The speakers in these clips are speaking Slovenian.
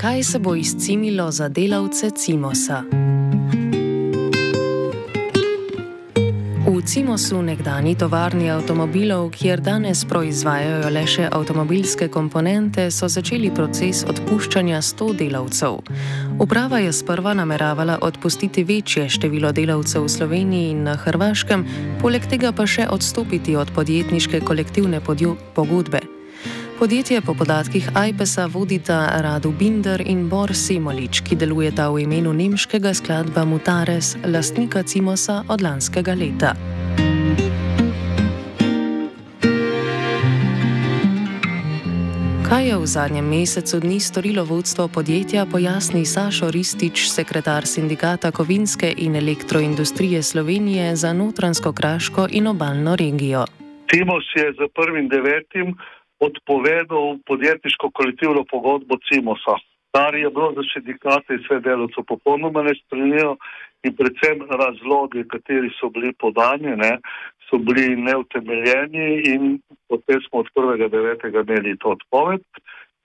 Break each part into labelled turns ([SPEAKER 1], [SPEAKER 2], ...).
[SPEAKER 1] Kaj se bo izcimilo za delavce Cimosa? V Cimosu, nekdani tovarni avtomobilov, kjer danes proizvajajo le še avtomobilske komponente, so začeli proces odpuščanja 100 delavcev. Uprava je sprva nameravala odpustiti večje število delavcev v Sloveniji in na Hrvaškem, poleg tega pa še odstopiti od podjetniške kolektivne pogodbe. Podjetje po podatkih IPES-a vodita Radu Binder in Bor Semolič, ki delujeta v imenu nemškega skladba Mutares, lastnika Cimosa od lanskega leta. Kaj je v zadnjem mesecu dni storilo vodstvo podjetja, pojasni Sašo Ristič, sekretar sindikata Kovinske in elektroindustrije Slovenije za notransko kraško in obaljno regijo.
[SPEAKER 2] Cimos je za prvim devetim odpovedal podjetniško kolektivno pogodbo Cimosa, kar je bilo za sindikate in vse delovce popolnoma nespremljivo in predvsem razlogi, kateri so bili podani, ne, so bili neutemeljeni in potem smo od 1.9. imeli to odpoved.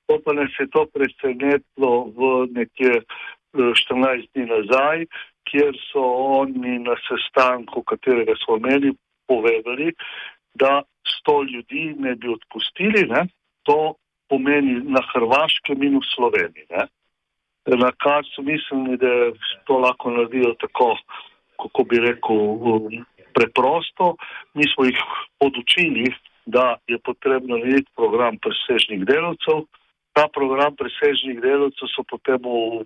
[SPEAKER 2] To pa nas je to presenetilo v nekje 14 eh, dni nazaj, kjer so oni na sestanku, katerega smo imeli, povedali, da sto ljudi ne bi odpustili, ne? to pomeni na Hrvaškem in v Sloveniji. Ne? Na kar so mislili, da to lahko naredijo tako, kako bi rekel, preprosto. Mi smo jih podučili, da je potrebno narediti program presežnih delavcev. Ta program presežnih delavcev so potem v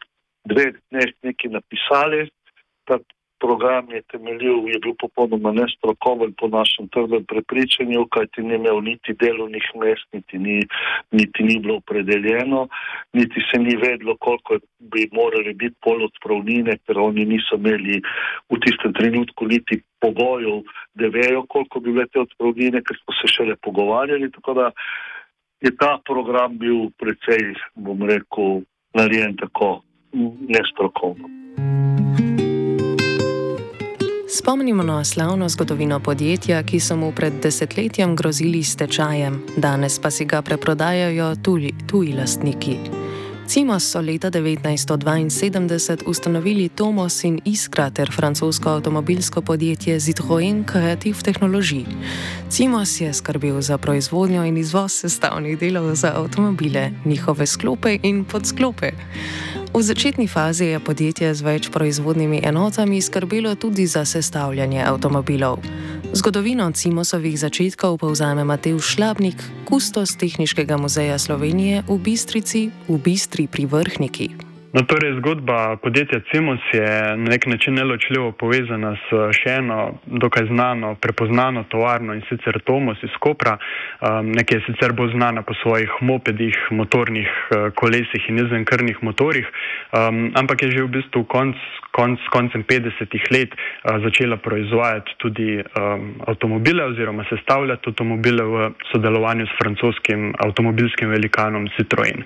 [SPEAKER 2] dveh dneh nekaj napisali. Ta program je temeljil, je bil popolnoma nestrokoven po našem trdem prepričanju, kajti ni imel niti delovnih mest, niti ni, niti ni bilo opredeljeno, niti se ni vedlo, koliko bi morali biti pol odpravnine, ker oni niso imeli v tistem trenutku niti pogojev, da vejo, koliko bi bile te odpravnine, ker smo se šele pogovarjali. Tako da je ta program bil precej, bom rekel, narejen tako nestrokovno.
[SPEAKER 1] Spomnimo na slavno zgodovino podjetja, ki so mu pred desetletjem grozili s tečajem, danes pa si ga preprodajajo tuji, tuji lastniki. Cimos so leta 1972 ustanovili Tomos in Iskra ter francosko avtomobilsko podjetje Citroën Creative Technology. Cimos je skrbel za proizvodnjo in izvoz sestavnih delov za avtomobile, njihove sklope in podsklope. V začetni fazi je podjetje z več proizvodnimi enotami skrbelo tudi za sestavljanje avtomobilov. Zgodovino Cimosovih začetkov povzame Matej Šlabnik, kustos Tehničnega muzeja Slovenije v Bistrici v Bistri pri Vrhniki.
[SPEAKER 3] No, torej, zgodba podjetja Cimos je na nek način neločljivo povezana s še eno dokaj znano, prepoznano tovarno in sicer Tomos iz Kopra, um, nekaj je sicer bolj znana po svojih mopedih, motornih uh, kolesih in izvenkrnih motorjih, um, ampak je že v bistvu konc, konc, koncem 50-ih let uh, začela proizvajati tudi um, avtomobile oziroma sestavljati avtomobile v sodelovanju s francoskim avtomobilskim velikanom Citroën.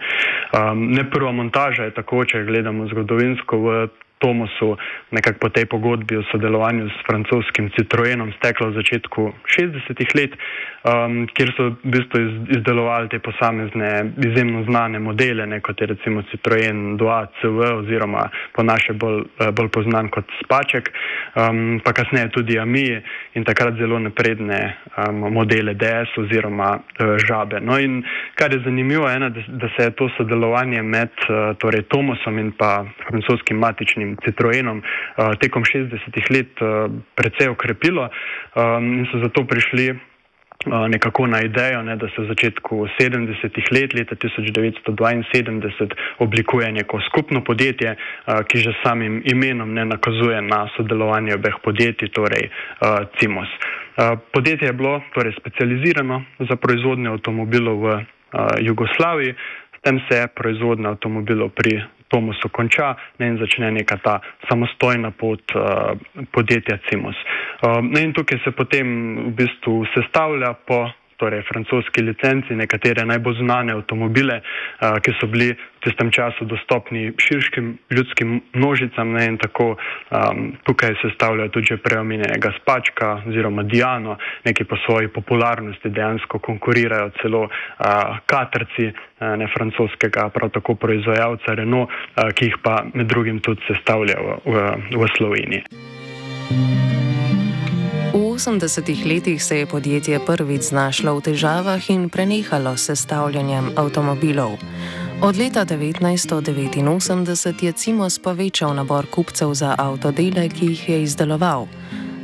[SPEAKER 3] Um, ne prva montaža je tako, če gledamo zgodovinsko v Tomosu, nekako po tej pogodbi o sodelovanju s francoskim Citroenom steklo v začetku 60-ih let, um, kjer so v bistvu iz, izdelovali te posamezne izjemno znane modele, ne, kot je recimo Citroen 2CV oziroma po naše bolj, eh, bolj poznan kot Spaček, um, pa kasneje tudi Ami in takrat zelo napredne um, modele DS oziroma uh, Žabe. No in kar je zanimivo, je, da, da se je to sodelovanje med uh, torej Tomosom in pa francoskim matičnim Citroenom uh, tekom 60-ih let uh, precej okrepilo um, in so zato prišli nekako na idejo, ne, da se v začetku 70-ih let, leta 1972, oblikuje neko skupno podjetje, ki že samim imenom ne nakazuje na sodelovanje obeh podjetij, torej CIMOS. Podjetje je bilo torej specializirano za proizvodnjo avtomobilov v Jugoslaviji, tem se je proizvodnja avtomobilov pri Tomosu konča ne, in začne neka ta samostojna pot uh, podjetja Cimos. Uh, in tukaj se potem v bistvu sestavlja po torej francoski licenci, nekatere najbolj znane avtomobile, ki so bili v tistem času dostopni širškim ljudskim množicam ne, in tako um, tukaj se stavljajo tudi preomenjenega Spačka oziroma Diano, neki po svoji popularnosti dejansko konkurirajo celo uh, katrci uh, ne francoskega, prav tako proizvajalca Renault, uh, ki jih pa med drugim tudi sestavljajo v, v, v Sloveniji.
[SPEAKER 1] V 80-ih letih se je podjetje prvič znašlo v težavah in prenehalo s sestavljanjem avtomobilov. Od leta 1989 je Cimos povečal nabor kupcev za avtodele, ki jih je izdeloval.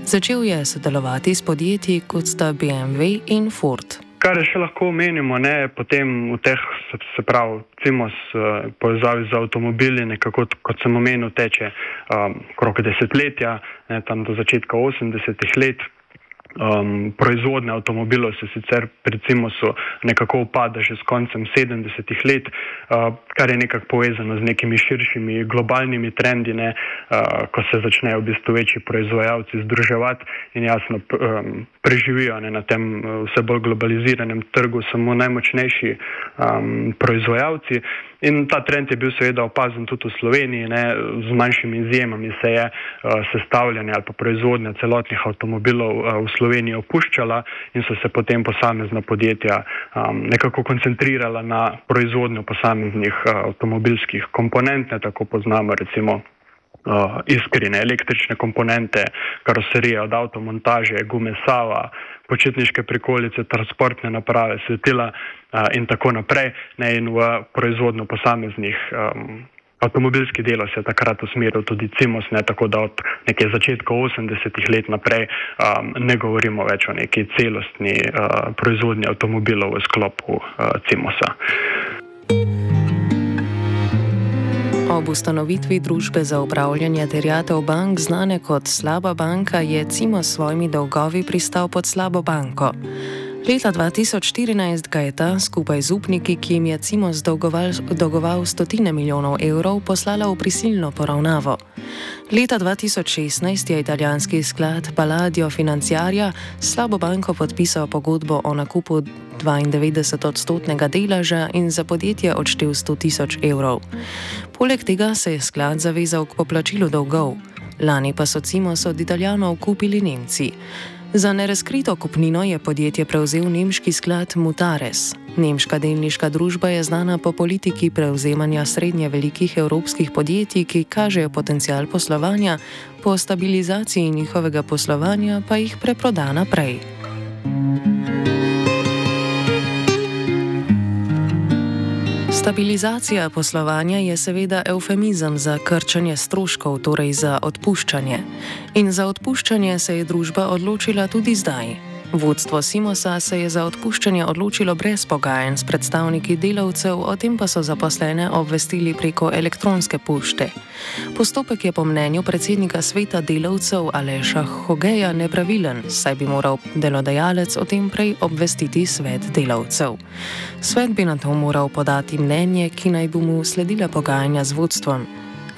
[SPEAKER 1] Začel je sodelovati s podjetji kot sta BMW in Ford.
[SPEAKER 3] Kar je še lahko omenimo, ne, potem v teh, se, se pravi, Cimos uh, povezavi z avtomobili, nekako kot sem omenil, teče um, krok desetletja, ne, tam do začetka 80-ih let. Um, proizvodnja avtomobilov se sicer recimo so nekako upada že s koncem 70-ih let, uh, kar je nekako povezano z nekimi širšimi globalnimi trendi, ne, uh, ko se začnejo v bistvu večji proizvajalci združevati in jasno um, preživijo ne, na tem uh, vse bolj globaliziranem trgu samo najmočnejši um, proizvajalci. In ta trend je bil seveda opazen tudi v Sloveniji, ne, z manjšimi izjemami se je uh, sestavljanje ali pa proizvodnja celotnih avtomobilov uh, v Sloveniji opuščala in so se potem posamezna podjetja um, nekako koncentrirala na proizvodnjo posameznih uh, avtomobilskih komponent, ne, tako poznamo recimo uh, iskrene električne komponente, karoserije od avtomontaže, gume Sava, početniške prikolice, transportne naprave, svetila uh, in tako naprej, ne, in v proizvodnjo posameznih um, avtomobilskih delov se je takrat usmeril tudi CIMOS, ne, tako da od neke začetka 80-ih let naprej um, ne govorimo več o neki celostni uh, proizvodnji avtomobilov v sklopu uh, CIMOS-a.
[SPEAKER 1] Ob ustanovitvi družbe za upravljanje terjatev bank, znane kot Slaba banka, je Cimo s svojimi dolgovi pristal pod Slabo banko. Leta 2014 ga je ta skupaj z upniki, ki jim je Cimo zdolgoval, dolgoval stotine milijonov evrov, poslala v prisilno poravnavo. Leta 2016 je italijanski sklad Palladio Financiarja s slabo banko podpisal pogodbo o nakupu 92-odstotnega deleža in za podjetje odštel 100 tisoč evrov. Poleg tega se je sklad zavezal k poplačilu dolgov. Lani pa so Cimos od Italijanov kupili Nemci. Za nerazkrito kupnino je podjetje prevzel nemški sklad Mutares. Nemška delniška družba je znana po politiki prevzemanja srednje velikih evropskih podjetij, ki kažejo potencial poslovanja, po stabilizaciji njihovega poslovanja pa jih preproda naprej. Stabilizacija poslovanja je seveda eufemizem za krčanje stroškov, torej za odpuščanje. In za odpuščanje se je družba odločila tudi zdaj. Vodstvo Simosa se je za odpuščanje odločilo brez pogajanj s predstavniki delavcev, o tem pa so zaposlene obvestili preko elektronske pošte. Postopek je po mnenju predsednika sveta delavcev Aleša Hogeja nepravilen, saj bi moral delodajalec o tem prej obvestiti svet delavcev. Svet bi na to moral podati mnenje, ki naj bi mu sledila pogajanja z vodstvom.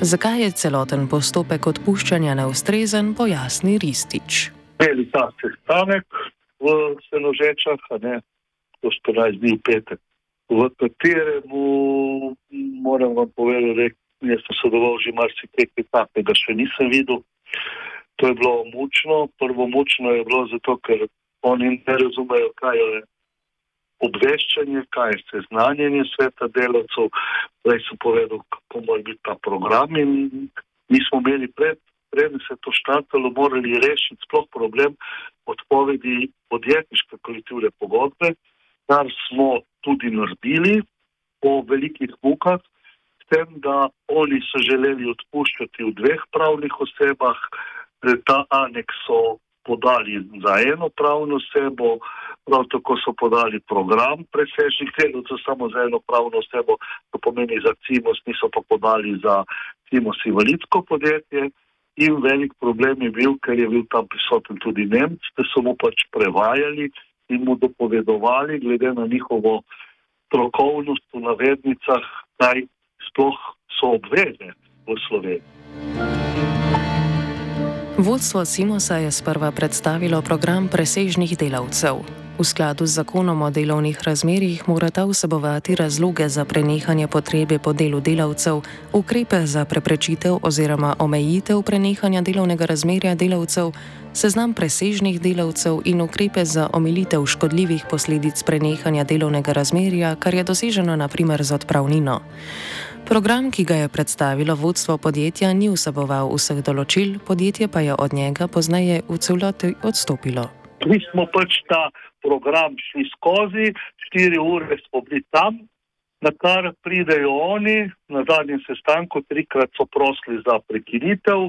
[SPEAKER 1] Zakaj je celoten postopek odpuščanja neustrezen, pojasni Ristič.
[SPEAKER 2] Veli ta sestanek, v Senožečah, ne, to 14 dni v petek, v katerem moram vam povedati, da sem sodeloval že marsikaj takega, še nisem videl. To je bilo mučno. Prvo mučno je bilo zato, ker oni ne razumejo, kaj je obveščanje, kaj je seznanjenje sveta delavcev. Prej so povedali, kako mora biti ta program in mi smo imeli pred preden se to štartalo, morali rešiti sploh problem odpovedi podjetniške kolektivne pogodbe, kar smo tudi naredili po velikih mukah, s tem, da oni so želeli odpuščati v dveh pravnih osebah, ta aneks so podali za eno pravno osebo, prav tako so podali program presežnih delovcev samo za eno pravno osebo, to pomeni za CIMOS, niso pa podali za CIMOS invalidsko podjetje. In velik problem je bil, ker je bil tam prisoten tudi Nemc, da so mu pač prevajali in mu dopovedovali, glede na njihovo strokovnost v navednicah, kaj sploh so obveze v Sloveniji.
[SPEAKER 1] Vodstvo Simosa je sprva predstavilo program presežnih delavcev. V skladu z zakonom o delovnih razmerjih mora ta vsebovati razloge za prenehanje potrebe po delu delavcev, ukrepe za preprečitev oziroma omejitev prenehanja delovnega razmerja delavcev, seznam presežnih delavcev in ukrepe za omilitev škodljivih posledic prenehanja delovnega razmerja, kar je doseženo naprimer z odpravnino. Program, ki ga je predstavilo vodstvo podjetja, ni vseboval vseh določil, podjetje pa je od njega pozneje v celoti odstopilo.
[SPEAKER 2] Mi smo pač ta program šli skozi, štiri ure smo bili tam, na kar pridejo oni, na zadnjem sestanku, trikrat so prosili za prekinitev,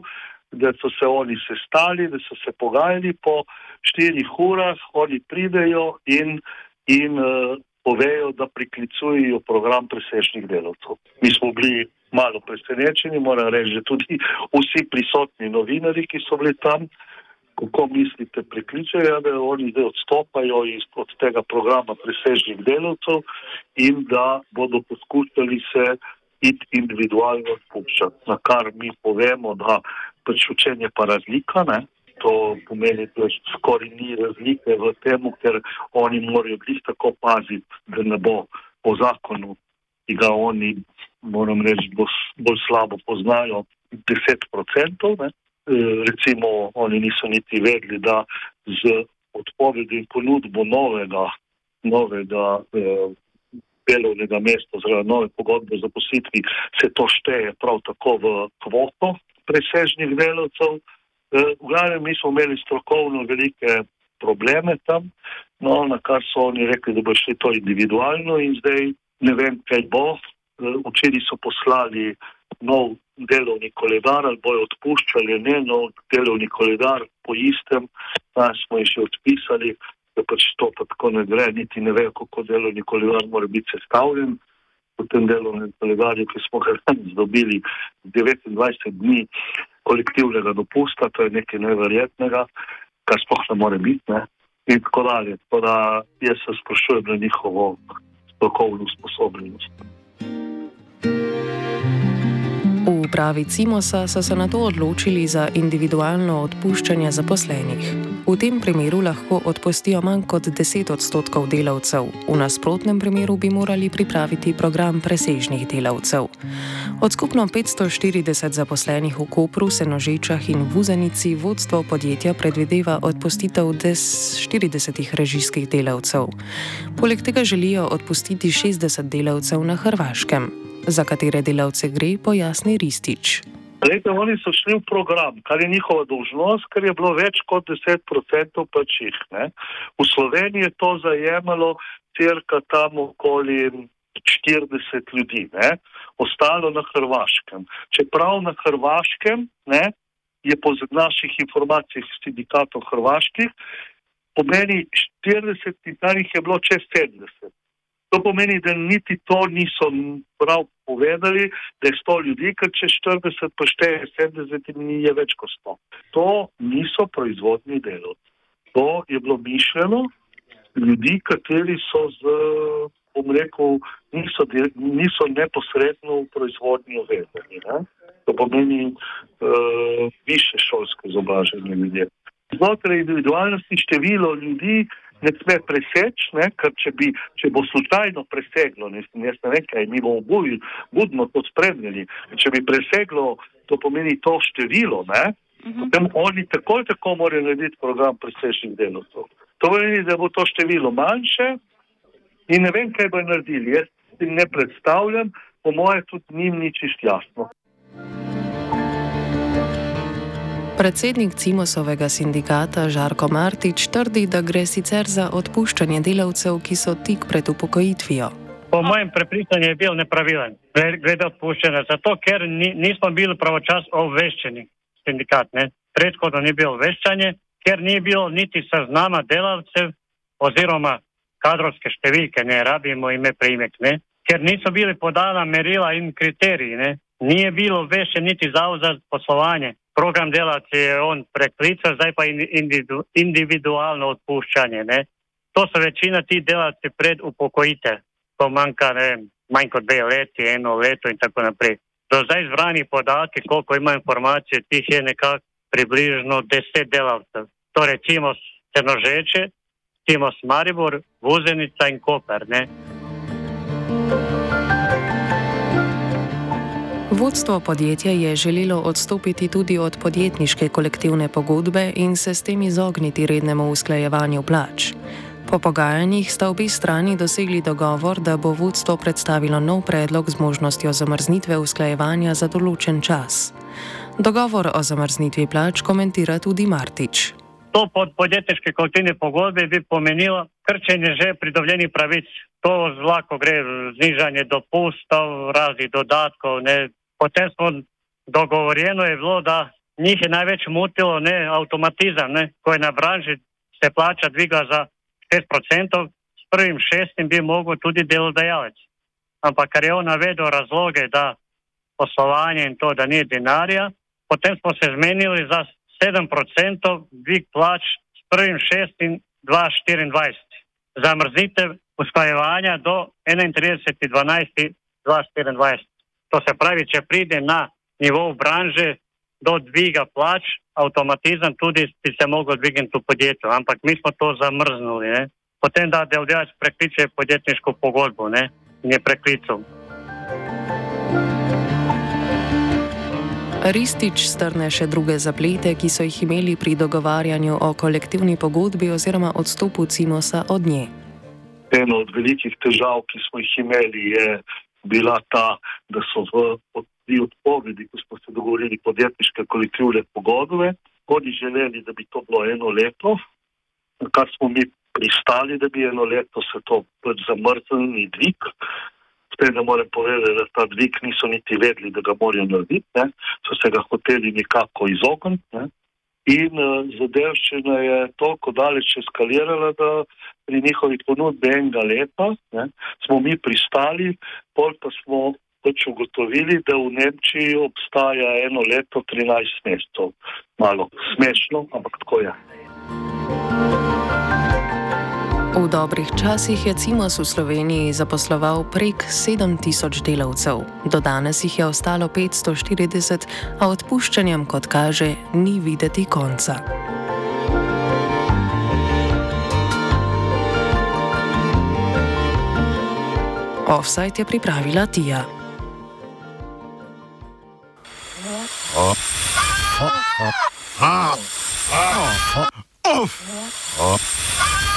[SPEAKER 2] da so se oni sestali, da so se pogajali po štirih urah, oni pridejo in, in uh, povejo, da priklicujejo program presežnih delavcev. Mi smo bili malo presenečeni, moram reči, da tudi vsi prisotni novinari, ki so bili tam, kako mislite, prikličajo, da oni zdaj odstopajo iz, od tega programa presežnih delavcev in da bodo poskušali se iti individualno spuščati. Na kar mi povemo, da pač učenje pa razlika, ne? to pomeni, da skoraj ni razlike v tem, ker oni morajo glih tako paziti, da ne bo po zakonu, ki ga oni, moram reči, bolj slabo poznajo, 10%. Eh, recimo oni niso niti vedeli, da z odpovedi in ponudbo novega, novega eh, delovnega mesta, oziroma nove pogodbe za positvi, se to šteje prav tako v kvoto presežnih delavcev. Eh, v glavnem mi smo imeli strokovno velike probleme tam, no, na kar so oni rekli, da bo šli to individualno in zdaj ne vem, kaj bo. Eh, včeraj so poslali nov delovni koledar ali bojo odpuščali, ne nov delovni koledar po istem, pa smo jih še odpisali, da pač to pa tako ne gre, niti ne ve, kako delovni koledar mora biti sestavljen. V tem delovnem koledarju, ki smo ga danes dobili 29 dni kolektivnega dopusta, to je nekaj neverjetnega, kar sploh ne more biti. Ne? In tako dalje. Tako da jaz se sprašujem na njihovo strokovno sposobnost.
[SPEAKER 1] V upravi Cimosa so se na to odločili za individualno odpuščanje zaposlenih. V tem primeru lahko odpustijo manj kot 10 odstotkov delavcev, v nasprotnem primeru bi morali pripraviti program presežnih delavcev. Od skupno 540 zaposlenih v Kopru, Senožečah in Vuzenici vodstvo podjetja predvideva odpustitev 40 režijskih delavcev. Poleg tega želijo odpustiti 60 delavcev na Hrvaškem. Za katere delavce gre, pojasni Ristič.
[SPEAKER 2] Lejte, oni so šli v program, kar je njihova dolžnost, ker je bilo več kot 10% pač jih. Ne? V Sloveniji je to zajemalo cirka tam okoli 40 ljudi, ne? ostalo na Hrvaškem. Čeprav na Hrvaškem ne, je po naših informacijah sindikatov hrvaških, pomeni 40 in tam jih je bilo čez 70. To pomeni, da niti to niso prav povedali, da je 100 ljudi, ker če 40 pošteje 70, ni je več kot 100. To niso proizvodni delovci. To je bilo mišljeno ljudi, kateri so z, bom rekel, niso, niso neposredno v proizvodnji uvedeni. To pomeni uh, više šolske izobražene ljudje. Znotraj individualnosti število ljudi, ne sme preseči, ne, ker če, bi, če bo slučajno preseglo, ne, jaz ne vem kaj, mi bomo buj, budno to spremljali, če bi preseglo, to pomeni to število, ne, uh mhm. -huh. potem oni takoj tako morajo narediti program presežnih delovcev. To pomeni, da bo to število manjše in ne vem, kaj bo naredili. Jaz si ne predstavljam, po moje tudi njim ni čist jasno.
[SPEAKER 1] Predsednik Cimosovega sindikata Žarko Martič trdi, da gre sicer za odpuščanje delavcev, ki so tik pred upokojitvijo.
[SPEAKER 4] Po mojem prepričanju je bil nepravilen, glede odpuščanja, zato ker ni, nismo bili pravočasno obveščeni sindikat. Ne? Predhodno ni bilo obveščanje, ker ni bilo niti seznama delavcev oziroma kadrovske številke, ne rabimo ime primek, ne? ker niso bili podana merila in kriteriji. Ne? Nije bilo obveščen niti zavod za poslovanje program delati je on preklical, zdaj pa individu, individualno odpuščanje. Ne? To so večina ti delati pred upokojitev, ko manjka ne, manj kot dve leti, eno leto in tako naprej. Do zdaj zbrani podatki, koliko ima informacije, tih je nekako približno deset delavcev. To recimo se nožeče, Timos Maribor, Vuzenica in Koper. Ne?
[SPEAKER 1] Vodstvo podjetja je želelo odstopiti tudi od podjetniške kolektivne pogodbe in se s tem izogniti rednemu usklajevanju plač. Po pogajanjih sta obi strani dosegli dogovor, da bo vodstvo predstavilo nov predlog z možnostjo zamrznitve usklajevanja za določen čas. Dogovor o zamrznitvi plač komentira tudi Martič.
[SPEAKER 4] To pod podjetniške kolektivne pogodbe bi pomenilo krčenje že pridobljenih pravic. To zlako gre znižanje dopustov, raznih dodatkov, ne, potem smo dogovorjeno je bilo, da njih je največ mutilo ne avtomatizam, ne, ko je na branži se plača dviga za 5%, s prvim šestim bi mogel tudi delodajalec. Ampak ker je on navedel razloge, da poslovanje in to, da ni denarja, potem smo se zmenili za 7% dvig plač s prvim šestim 2024. Zamrznitev usklajevanja do 31.12.2024. To se pravi, če pride na nivo branže do dviga plač, avtomatizem tudi bi se mogel dvigniti v podjetju, ampak mi smo to zamrznuli. Ne? Potem da delodajalec prekliče podjetniško pogodbo ne? in je preklical.
[SPEAKER 1] Ristič strne še druge zaplete, ki so jih imeli pri dogovarjanju o kolektivni pogodbi oziroma odstopu Cimosa od nje.
[SPEAKER 2] Eno od velikih težav, ki smo jih imeli, je bila ta, da so v odpovedi, ko smo se dogovorili podjetniške kolektivne pogodbe, oni želeli, da bi to bilo eno leto, kar smo mi pristali, da bi eno leto se to pač zamrznili dvig. Zdaj ne morem povedati, da ta dvig niso niti vedeli, da ga morajo narediti, ne. so se ga hoteli nekako izogniti. In uh, zadevščina je toliko daleč eskalirala, da pri njihovi ponudbi enega leta ne, smo mi pristali, pol pa smo pač ugotovili, da v Nemčiji obstaja eno leto 13 mesecev. Malo smešno, ampak tako je.
[SPEAKER 1] V dobrih časih je Cimos v Sloveniji zaposloval prek 7000 delavcev, do danes jih je ostalo 540, a odpuščanjem, kot kaže, ni videti konca. Offside je pripravila Tija. Oh. Oh. Oh. Oh. Oh. Oh. Oh.